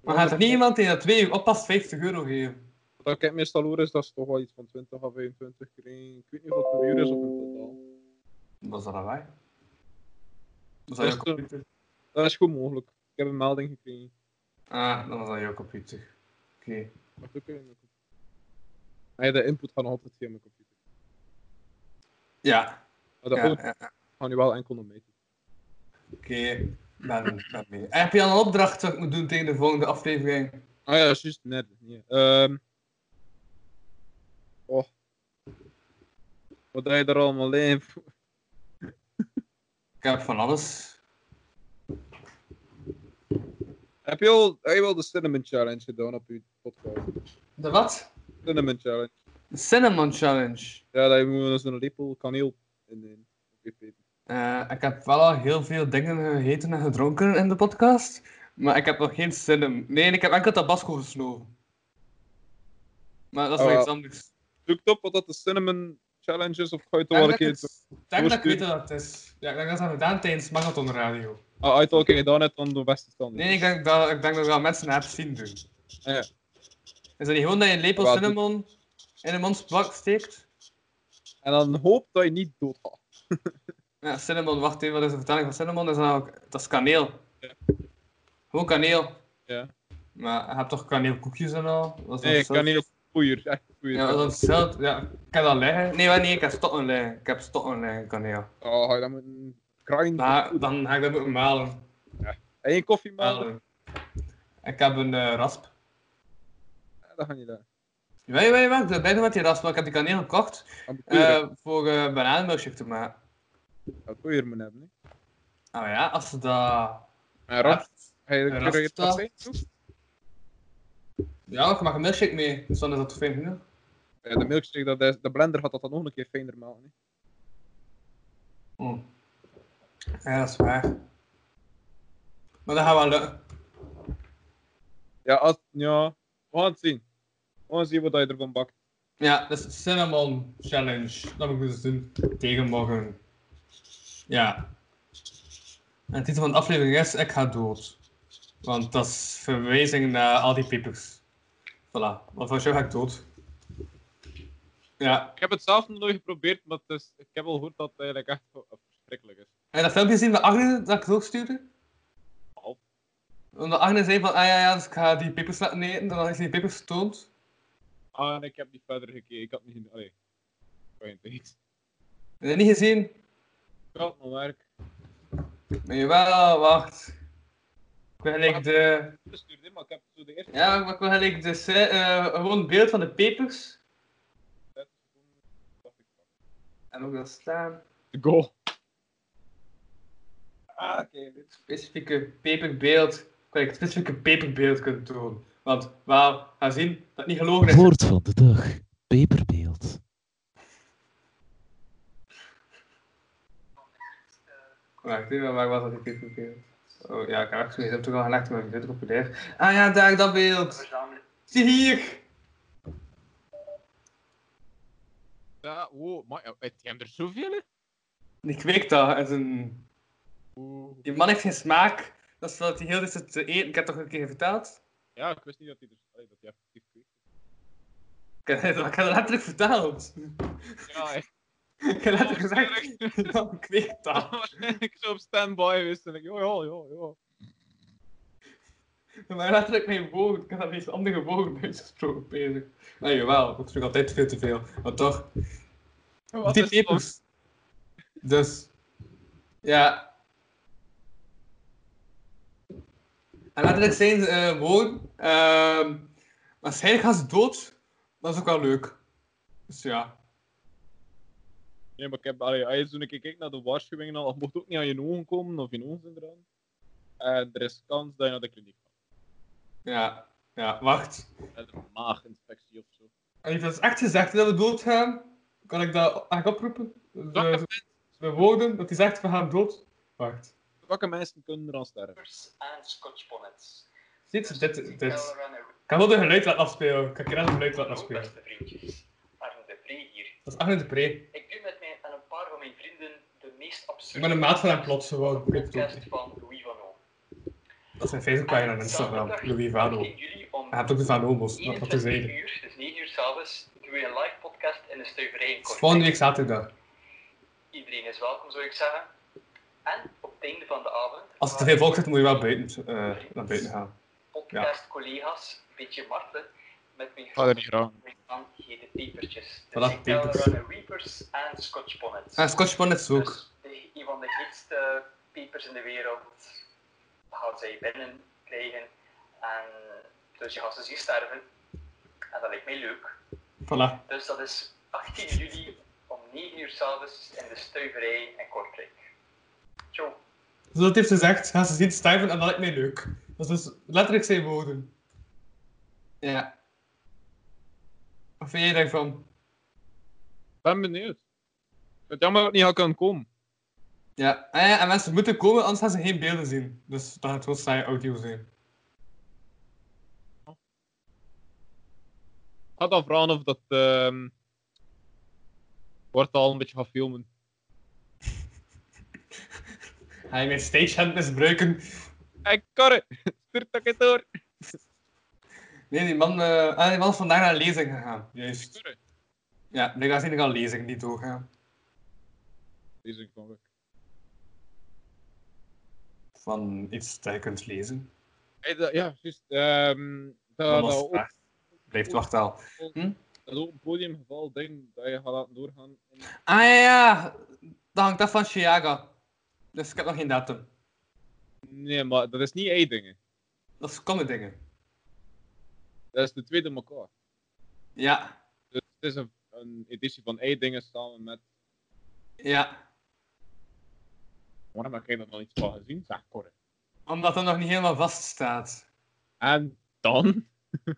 Maar gaat er niet iemand die na twee uur oppast 50 euro geven? Wat ik meestal hoor is dat ze toch wel iets van 20 à 25 krijgen. Ik weet niet wat per uur is of in totaal. Dat is dat wij. Dat is Dat is. Dat is goed mogelijk. Ik heb een melding gekregen. Ah, dat was aan jouw computer. Oké. Wacht, ook in mijn computer. Nee, de input gaat nog altijd via mijn computer. Ja, Maar de ja, output ja, ja. gaat nu wel enkel naar mij oké. Ben, ben mee. En heb je al een opdracht wat ik moet doen tegen de volgende aflevering? Ah ja, juist net. Nee. Ehm oh. Wat heb je er allemaal in? Ik heb van alles. Heb je al, heb je wel de Cinnamon Challenge gedaan op je podcast? De wat? Cinnamon Challenge. De Cinnamon Challenge. Ja, je moet zo'n lepel kaneel in peper. Eh, ik heb wel al heel veel dingen gegeten en gedronken in de podcast. Maar ik heb nog geen cinnamon. Nee, ik heb enkel tabasco gesnoven. Maar dat is Oh, wel ja. iets anders. Zoek op wat dat de Cinnamon Challenge is, of een denk dat ik dat weet wat het is. Ja, ik denk dat ze dat gedaan tijdens Marathon Radio. Ah, keer gedaan hebt, dan de beste stand. Nee, ik denk dat, ik denk dat wel mensen het zien doen. Ah, ja. Is dat niet gewoon dat je een lepel cinnamon in een mondsplak steekt? En dan hoop dat je niet doodgaat. Ja, cinnamon, wacht even, wat is de vertaling van cinnamon? Dat is, namelijk- dat is kaneel. Ja. Gewoon kaneel. Ja. Maar je hebt toch kaneelkoekjes en al? Dat is Nee, toch kan niet poeier. Echt. Ja, dat is hetzelfde. Ja, ik heb dat liggen. Nee, maar nee, ik heb stokken liggen. Ik heb stokken liggen, kaneel. Oh, ga je dan moeten kraaien? Maar dan ga ik dat moeten malen. En je koffie malen. Ik heb een eh, rasp. Ja, dat ga je daar. Weet je, je wat? Ik ben met die rasp, want ik heb die kaneel gekocht eh, voor uh, bananenmilkshake te maken. Dat poeier moet hebben. hè. Nou ja, als ze dat En rap, hebt. ga je Een kun je het rasp pas zijn? toe? Ja, ik mag een milkshake mee, dus dan is dat fijn genoeg. Ja, de milkshake, dat is, de blender gaat dat dan nog een keer fijner maken. hè. Oh. Ja, dat is waar. Maar dat gaat wel lukken. Ja, als, ja, we gaan het zien. We gaan zien wat je ervan bakt. Ja, dat is de Cinnamon Challenge. Dat moet ik dus doen tegen morgen. Ja. En de titel van de aflevering is Ik ga dood. Want dat is verwijzing naar al die pepers. Voilà, want voor jou ga ik dood. Ja. Ik heb het zelf nog nooit geprobeerd, maar is, ik heb al gehoord dat het eigenlijk echt wel- verschrikkelijk is. Heb je dat filmpje gezien met Agne dat ik doorstuurde? Half. Omdat Agne zei van, ah ja, ja, dus ik ga die pepers laten eten. Dan is die pepers getoond. Ah, en ik heb niet verder gekeken. Ik had niet gezien. Allee. Fijn, iets. Heb je dat niet gezien? Ik had mijn werk. Maar jawel, wacht. Zo de eerste Ja, maar ik wil gelijk de... eh, gewoon beeld van de pepers. 30 seconden. dacht ik van, En ook dat staan. Go. Ah, oké. Het specifieke peperbeeld. Ik wil het specifieke peperbeeld kunnen tonen. Want, wel, ga zien dat het niet gelogen is. Woord van de dag. Peperbeeld. Wacht even, waar was dat peperbeeld? Oh ja, ik heb echt zoiets toch al gelegd, ik weet het populair. Ah ja, daar, dat beeld. Zie hier. Ja, wow, maar heb je hem er zoveel in? Die kweekt dat. is een... Die man heeft geen smaak. Dat is wat hij heel de zit te eten. Ik heb toch een keer verteld? Ja, ik wist niet dat hij er dat hij effectief kweekt. Ik heb, ik heb het letterlijk verteld. Ja, echt. Ik heb letterlijk gezegd, dan kweekt dat. ik zo op standby wist en ik, ja, ja, ja, ja. Maar letterlijk mijn woorden. Ik heb dat niet andere woorden uitgesproken bezig. Nee, jawel. Dat is nog altijd veel te veel. Maar toch. Wat die pepers. Dus. Ja. En letterlijk zijn ze eh, woorden. ehm waarschijnlijk gaan ze dood. Dat is ook wel leuk. Dus ja. Nee, maar ik heb, allee, als je zo een keer kijkt naar de waarschuwingen, al, je mocht ook niet aan je ogen komen of je ogen zijn eraan. En er is kans dat je naar de kliniek gaat. Ja. Ja, wacht. Met een maaginfectie of zo. En heeft dat echt gezegd dat we dood gaan? Kan ik dat echt oproepen? Dat de woorden, dat hij zegt we gaan dood. Wacht. welke mensen kunnen er aan sterven? en Scotch bonnets. Ziet, dit, dit. Tell Ik kan wel de geluid laten afspelen. Ik kan het geluid laten Hallo, afspelen. vriendjes. Arne de Pre hier. Dat is Arne de Pre. Ik doe met, mijn, met een paar van mijn vrienden de meest absurde... Ik ben een maat van hem plots gewoon. podcast van Louis Van O. Dat is een Facebookpagina en Instagram. Louis Vano. Hij hebt ook de Van Omos, wat wat te 21 zeggen. uur, dus 9 uur s'avonds, doen we een live podcast in de stuiverij Het volgende week zaterdag. Iedereen is welkom, zou ik zeggen. En op het einde van de avond... Als er te veel volk zit, moet je wel buiten, eh, naar buiten gaan. podcast-collega's een beetje martelen met mijn graag. van Gede Pepertjes. Voilà, Dus ik pepers. Runner Reapers en Scotch Bonnets. En Scotch Bonnets ook. Dus de, een van de heetste pepers in de wereld gaan zij binnen krijgen. En dus je gaat ze zien sterven. En dat lijkt mij leuk. Voilà. Dus dat is 18 juli om 9 uur s'avonds in de stuiverij in Kortrijk. Ciao. Zo dat heeft ze gezegd, gaan ze zien sterven en dat lijkt mij leuk. Dat is dus letterlijk zijn woorden. Ja. Wat vind jij daarvan? ben benieuwd. Het jammer dat ik niet had kunnen komen. Ja. Ah ja, en mensen moeten komen, anders gaan ze geen beelden zien. Dus dat gaat wel saai audio zijn. Ik had dan vragen of dat... ehm wordt al een beetje gaan filmen. Ga je mijn stagehand misbruiken? Hey, Karre! Stuur dat het door! Nee, die man, eh, ah, die man is vandaag naar een lezing gegaan. Juist. Ja, blijkbaar zijn er al lezingen die doorgaan. Deze ik nog. Van iets dat je kunt lezen. Ja, juist. ehm dat, Dat vraag. Blijft wachten al. dat open podiumgeval ding dat je gaat laten doorgaan. In... Ah ja, ja. Dat hangt af van Chiaga. Dus ik heb nog geen datum. Nee, maar dat is niet één dingen. Dat is comedy dingen. Dat is de tweede elkaar. Ja. Dus het is een, een editie van één dingen samen met. Ja. Waarom heb ik er nog iets van gezien? Zeg, Corre. Omdat dat nog niet helemaal vast staat. En dan?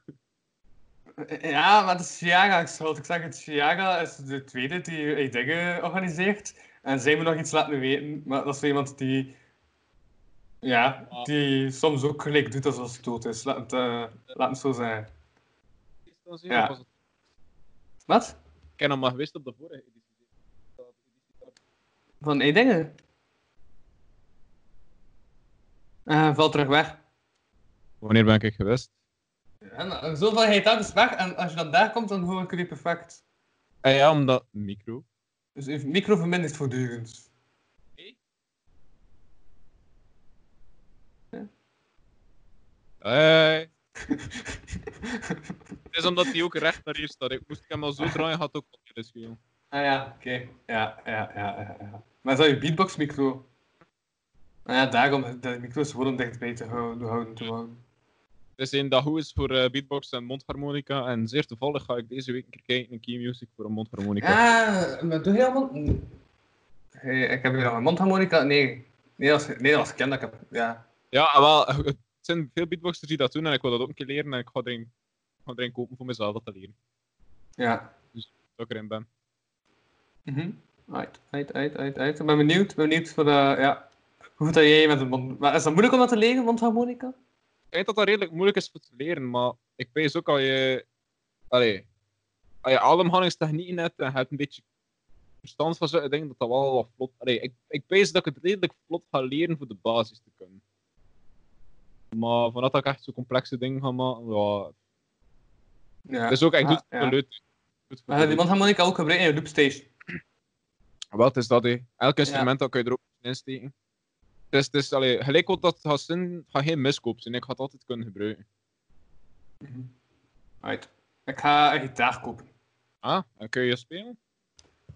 Ja, maar het is Chiaga schuld. Ik zeg het, Chiaga is de tweede die eh, dingen organiseert. En zij moet nog iets laten weten. Maar dat is iemand die... Ja, die soms ook gelijk doet alsof het dood is. Laat het, eh, laat het zo zijn. Ja. Het- Wat? Ik heb nog maar gewist op de vorige editie. Van één dingen? Eh, valt terug weg. Wanneer ben ik geweest? En uh, zoveel heet dat is weg. En als je dan daar komt, dan hoor ik jullie perfect. Ah ja, omdat. Micro. Dus uw micro vermindert voortdurend. Hey. Het is omdat hij ook recht naar hier staat. Ik moest hem al zo draaien, had ook wat is veel. Ah ja, oké. Ja, ja, ja, ja, ja. Maar dat je beatbox micro? Ah ja, daarom, de micro is gewoon om dichtbij te houden, houden te houden. Het is een dat is voor eh, beatbox en mondharmonica. En zeer toevallig ga ik deze week een keer kijken in Key Music voor een mondharmonica. Ja, maar doe je. Hey, ik heb hier een mondharmonica. Nee, nee, dat dat ken dat ik heb. Ja. Ja, ah, wel, eh, het zijn veel beatboxers die dat doen en ik wil dat ook een keer leren en ik ga erin, ik ga erin kopen voor mezelf dat te leren. Ja. Dat ik erin ben. Mhm. Uit, uit, uit, uit, uit. Ik ben benieuwd, ben benieuwd voor de, ja. Hoe dat jij met een mond... Maar is dat moeilijk om dat te leren, mondharmonica? Ik weet dat dat redelijk moeilijk is voor te leren, maar ik weet ook al je... Allee, als je ademhalingstechnieken hebt en je hebt een beetje verstand van zo'n dingen, dat dat wel wat vlot... Allee, ik, ik weet dat ik het redelijk vlot ga leren voor de basis te kunnen. Maar vanuit dat ik echt zo'n complexe dingen ga maken, ja... Ja. Het is ook ja. de leut. Goed voor Maar die mondharmonica ook gebruiken in je loopstation. Het is dat, hè. Elk instrument dat kun je er ook in steken. Het is, het is allee, gelijk wat dat gaat zijn, gaat geen miskoop zijn. Ik ga het altijd kunnen gebruiken. Mhm. Uit. Ik ga een gitaar kopen. Ah, en kun je spelen?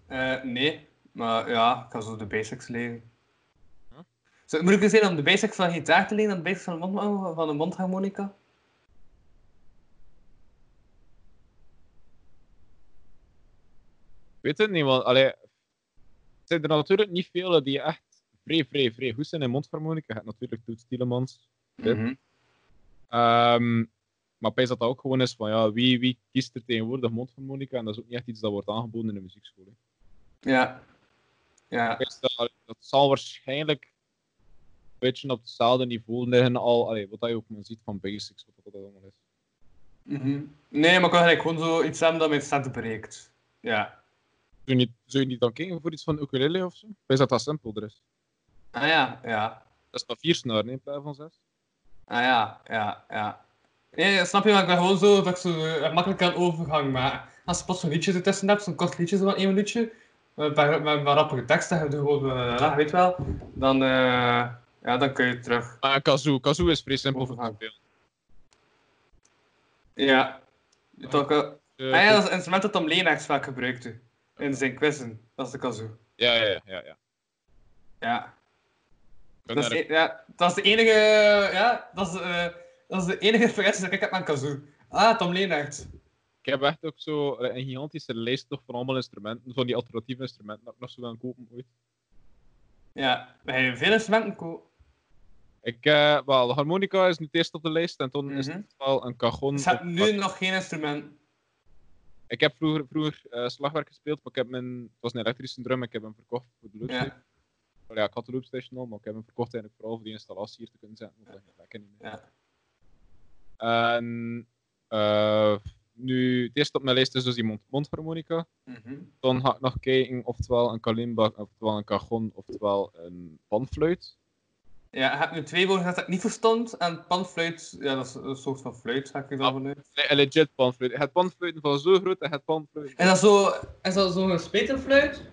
Eh, nee, maar ja, ik ga zo de basics leren. Huh? Zou het moeilijker zijn om de basics van gitaar te leren dan de basics van de, mond, van de mondharmonica? Ik weet het niet, want allee, er zijn er natuurlijk niet veel die echt vrij, vrij, vrij goed zijn in mondharmonica. Je hebt natuurlijk Toets Tielemans. Mhm. Ehm, maar denk dat dat ook gewoon is van ja, wie, wie kiest er tegenwoordig mondharmonica? En dat is ook niet echt iets dat wordt aangeboden in de muziekschool. hè. Ja. Ja. Dat, zal waarschijnlijk beetje op hetzelfde niveau liggen al, allee, wat je ook maar ziet van basics, wat dat allemaal is. Mhm. Nee, maar ik wil eigenlijk gewoon zo iets hebben dat mijn set bereikt. Ja. Zou je, niet, zou je niet dan kijken voor iets van ukulele of zo? Wees dat dat simpelder is. Ah ja, ja. Dat is maar vier snaren in plaats van zes. Ah ja, ja, ja. Nee, snap je, maar ik ben gewoon zo dat ik zo eh, makkelijk kan overgang maken. Als je pas zo'n liedje ertussen hebt, zo'n kort liedje zo van één minuutje, met met een paar rappige teksten, en gewoon, uh, weet wel, dan, eh, ja, dan kun je terug. Maar kazoo, kazoo is vrij simpel Overgang. Ja. Toch, eh, Eh, ah ja, dat is het instrument dat Tom Leenaerts vaak gebruikte. In zijn quizzen. Dat is de kazoo. ja, ja, ja, ja. ja. Ik Dat is, e- ja, dat is de enige, ja, dat is, eh, dat is de enige referentie dat ik heb aan kazoo. Ah, Tom Leenaerts. Ik heb echt ook zo een gigantische lijst nog van allemaal instrumenten, van die alternatieve instrumenten dat ik nog zo gaan kopen ooit. Ja, we hebben veel instrumenten kopen. Ik, eh, wel, de harmonica is nu het eerst op de lijst en toen is Mhm. het wel een cajon. Hebt op- nu nog geen instrument. Ik heb vroeger, vroeger eh, slagwerk gespeeld, maar ik heb mijn, het was een elektrische drum, ik heb hem verkocht voor de. Ja. Wel Ja, ik had de loopstation al, maar ik heb hem verkocht eigenlijk vooral voor die installatie hier te kunnen zetten. want dat lekker niet meer. Ja. En eh, nu, het eerste op mijn lijst is dus die mond mondharmonica. Mhm. Dan ga ik nog kijken oftewel een kalimba, oftewel een cajon, oftewel een panfluit. Ja, je hebt nu twee woorden dat ik niet verstond. En panfluit, ja, dat is een soort van fluit, ga ik Ah. vanuit. Nee, een legit panfluit. Het panfluiten van zo groot en het panfluiten Is dat zo, is dat zo'n speterfluit?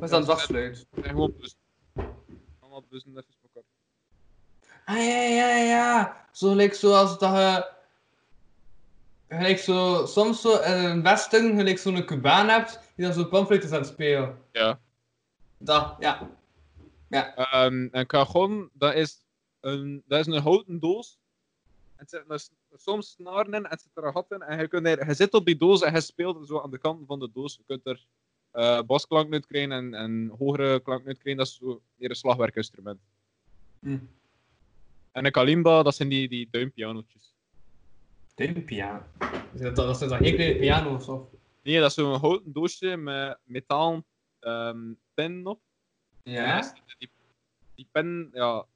Is dat een dwarsfluit? gewoon bussen. Allemaal bussen even op elkaar. Ah ja, ja, ja. Zo gelijk zoals dat je. Gelijk zo, soms zo in een westen, gelijk zo'n Cubaan hebt, die dan zo'n panfluit is aan het spelen. Ja. Dat, ja. Ehm, een cajon, dat is een, dat is een houten doos. En er zitten er soms snaren in en er zit er een gat in. En je, kunt er, je zit op die doos en je speelt zo aan de kant van de doos. Je kunt er krijgen en, en hogere klank uit krijgen. Dat is zo meer een slagwerkinstrument. Hm. En een kalimba, dat zijn die, die duimpianotjes. Deze piano. Is dat, dat zijn dan geen kleine piano's of? Nee, dat is zo'n houten doosje met metaal ehm pen op. Ja? die, die, pen, ja,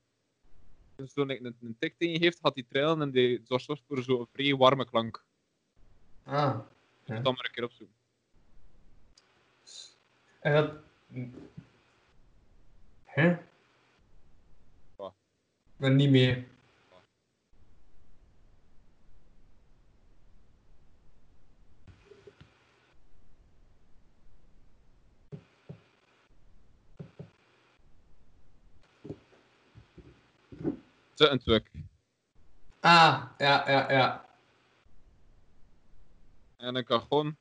dus zo'n een, een tik tegen heeft, gaat die trillen en die zorgt voor zo'n vrij warme klank. Ah. Dus Ja. dan maar een keer opzoeken. En dat... Hè? Wat? Ben niet mee. Zit een twuk. Ah, ja, ja, ja. En een cajon.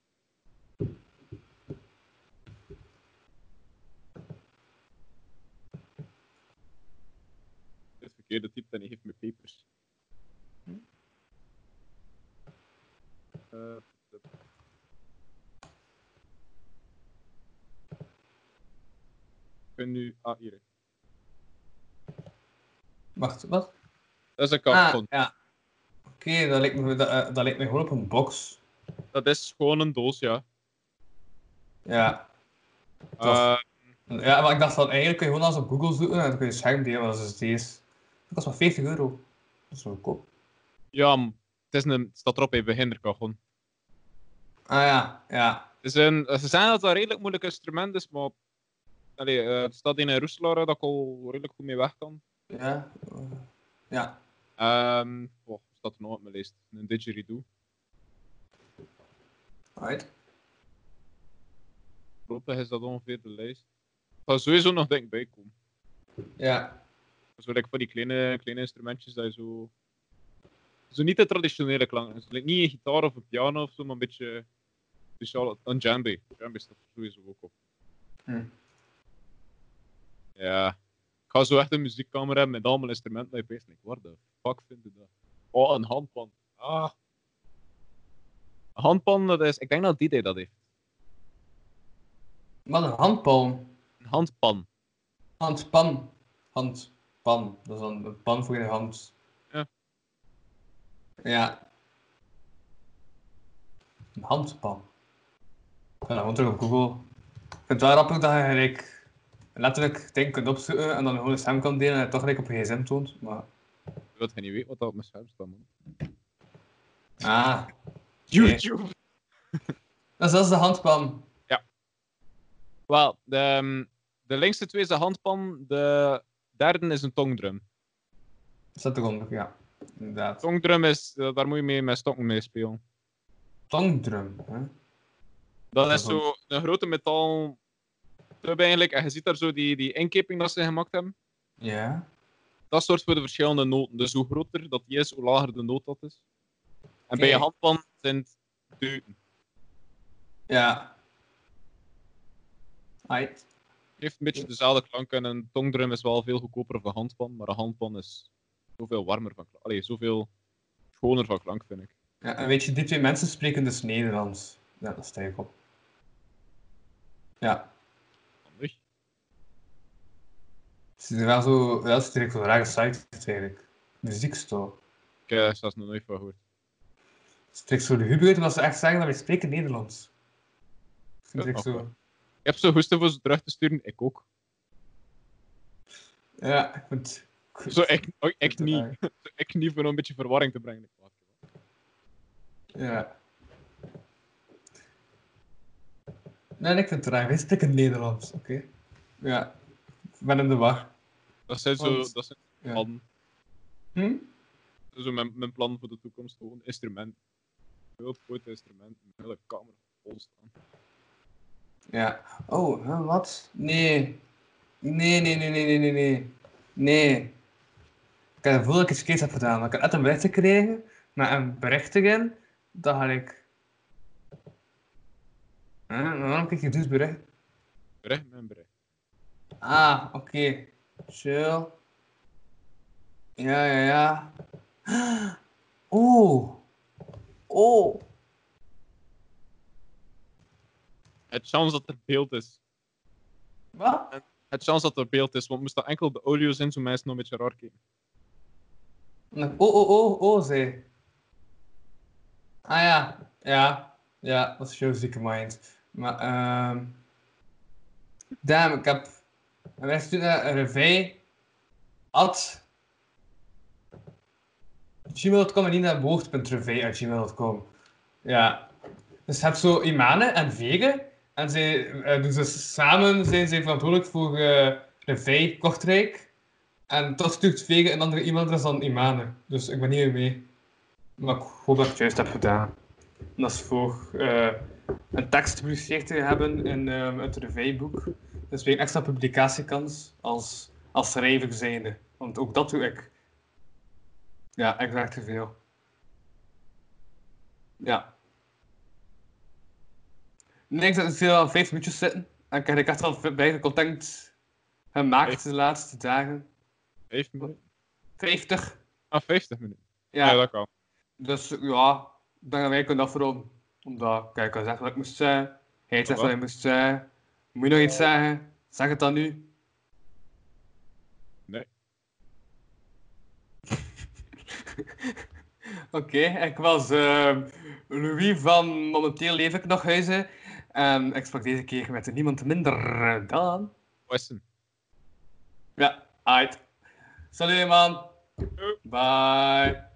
Het verkeerde type en hij heeft me papers. Ik ben nu. Ah, hier. Wacht, wat? Dat is een Ah, cajon. ja. Oké, dat, lijkt me, dat, eh, dat lijkt me gewoon op een box. Dat is gewoon een doos, ja. Ja. Tof. Eh, Ja, maar ik dacht van eigenlijk kun je gewoon als op Google zoeken en dan kun je schermdelen, wat is deze? Dat kost maar 40 euro. Dat is wel goedkoop. ja, m- het, is een, het staat erop bij beginnercajon. Ah ja, ja. Is een, ze zeggen dat het een redelijk moeilijk instrument is, maar allee, eh, het staat in een Roeselaar dat ik al redelijk goed mee weg kan. Ja. eh, Ja. Ehm oh, staat er nog op mijn lijst? Een didgeridoo. Right. Voorlopig is dat ongeveer de lijst. Er gaat sowieso nog denk ik bij komen. Ja. Zo like voor die kleine, kleine instrumentjes dat je zo... Zo niet de traditionele klank. Dus, like, niet een gitaar of een piano of zo, maar een beetje speciaal. Een djembe. Djembe staat sowieso ook op. Hm. Ja. Ik ga zo echt een muziekkamer hebben met allemaal instrumenten. Je opeens denkt, waar de fuck vind je dat? Oh, een handpan. Ah. Een handpan, dat is... Ik denk dat die dat heeft. Wat een handpalm. Een handpan. Handpan. Handpan. Dat is dan een pan voor je hand. Ja. Ja. Een handpan. Ik ga dat gewoon terug op Google. Ik vind het wel grappig dat je gelijk letterlijk dingen kunt opzoeken en dan gewoon een stem kan delen en het toch gelijk op je gsm toont. Maar... Dat je niet weet wat dat op mijn scherm staat, man. Ah, YouTube! dat is de handpan. Wel, de, ehm, de linkste twee is de handpan, de derde is een tongdrum. Dat staat eronder, ja. Inderdaad. Tongdrum is, eh, daar moet je mee met stokken mee spelen. Tongdrum. Hè? Dat is zo een grote metaal tub eigenlijk, en je ziet daar zo die, die inkeping dat ze gemaakt hebben. Ja. Dat soort voor de verschillende noten. Dus hoe groter dat die is, hoe lager de noot dat is. En bij je handpan zijn het deuten. Ja. Aight. Het heeft een beetje dezelfde klank en een tongdrum is wel veel goedkoper van handpan, maar een handpan is zoveel warmer van klank. Allee, zoveel schoner van klank, vind ik. Ja, en weet je, die twee mensen spreken dus Nederlands. Ja, dat sta ik op. Ja. Handig. Het is wel zo, het is direct zo'n rare site eigenlijk. Muziekstore. Ik heb er zelfs nog nooit van gehoord. Het is zo de hubert omdat ze echt zeggen dat wij spreken Nederlands. Ik vind het direct zo. Ik heb zo goesting voor ze terug te sturen, ik ook. Ja, ik vind het... Zo, ik, oh, ik het niet. Zo, ik niet voor een beetje verwarring te brengen. Wacht. Ja. Nee, ik vind het raar. Wij spreken Nederlands, oké. Ja. Ik ben in de war. Dat zijn zo, Want- dat zijn Ja. plannen. Hm? Zo mijn, mijn plan voor de toekomst, gewoon instrument. Heel groot instrument, een hele kamer vol staan. Ja. Oh, wat? Nee. Nee, nee, nee, nee, nee, nee, nee. Nee. Ik heb dat ik iets verkeerd heb gedaan. Ik net een bericht gekregen met een bericht erin. Dat had ik... Huh? Maar waarom kijk je dus bericht? Bericht mijn bericht. Ah, oké. Chill. Ja, ja, ja. Oh. Oh. Het chance dat er beeld is. Wat? Het chance dat er beeld is, want moest dat enkel de audio zijn, zo mensen nog een beetje raar kijken. Oh, oh, oh, oh, zei. Ah ja, ja, ja, dat is jouw zieke mind. Maar, ehm. damn, ik heb. Wij sturen naar een revij. At. gmail.com en niet naar woord.revij.gmail.com. Ja. Dus je hebt zo Imane en Vege. En zij, eh, ze samen zijn ze verantwoordelijk voor eh revij Kortrijk. En dat stuurt Vega een andere e-mailadres dan Imane. Dus ik ben niet mee. Maar ik hoop dat ik het juist heb gedaan. En dat is voor eh, een tekst gepubliceerd te hebben in ehm, het revijboek. Dus weer een extra publicatiekans als, als schrijver zijnde. Want ook dat doe ik. Ja, ik werk te veel. Ja. Ik denk dat het al vijf minuutjes zitten. En ik heb ik echt al bij content gemaakt de laatste dagen. Vijf minuten? 50. Ah, 50 minuten. Ja, Ja, dat kan. dus ja, ik denk dat wij kunnen afronden. Omdat, kijk, ik had gezegd wat ik moest zeggen. Hij had gezegd wat hij moest zeggen. Moet je nog iets zeggen? Zeg het dan nu. Nee. Oké, ik was ehm, Louis van Momenteel Leef ik nog huizen. Ik sprak deze keer met niemand minder dan... Wessen. Ja, uit. Salut man. Bye.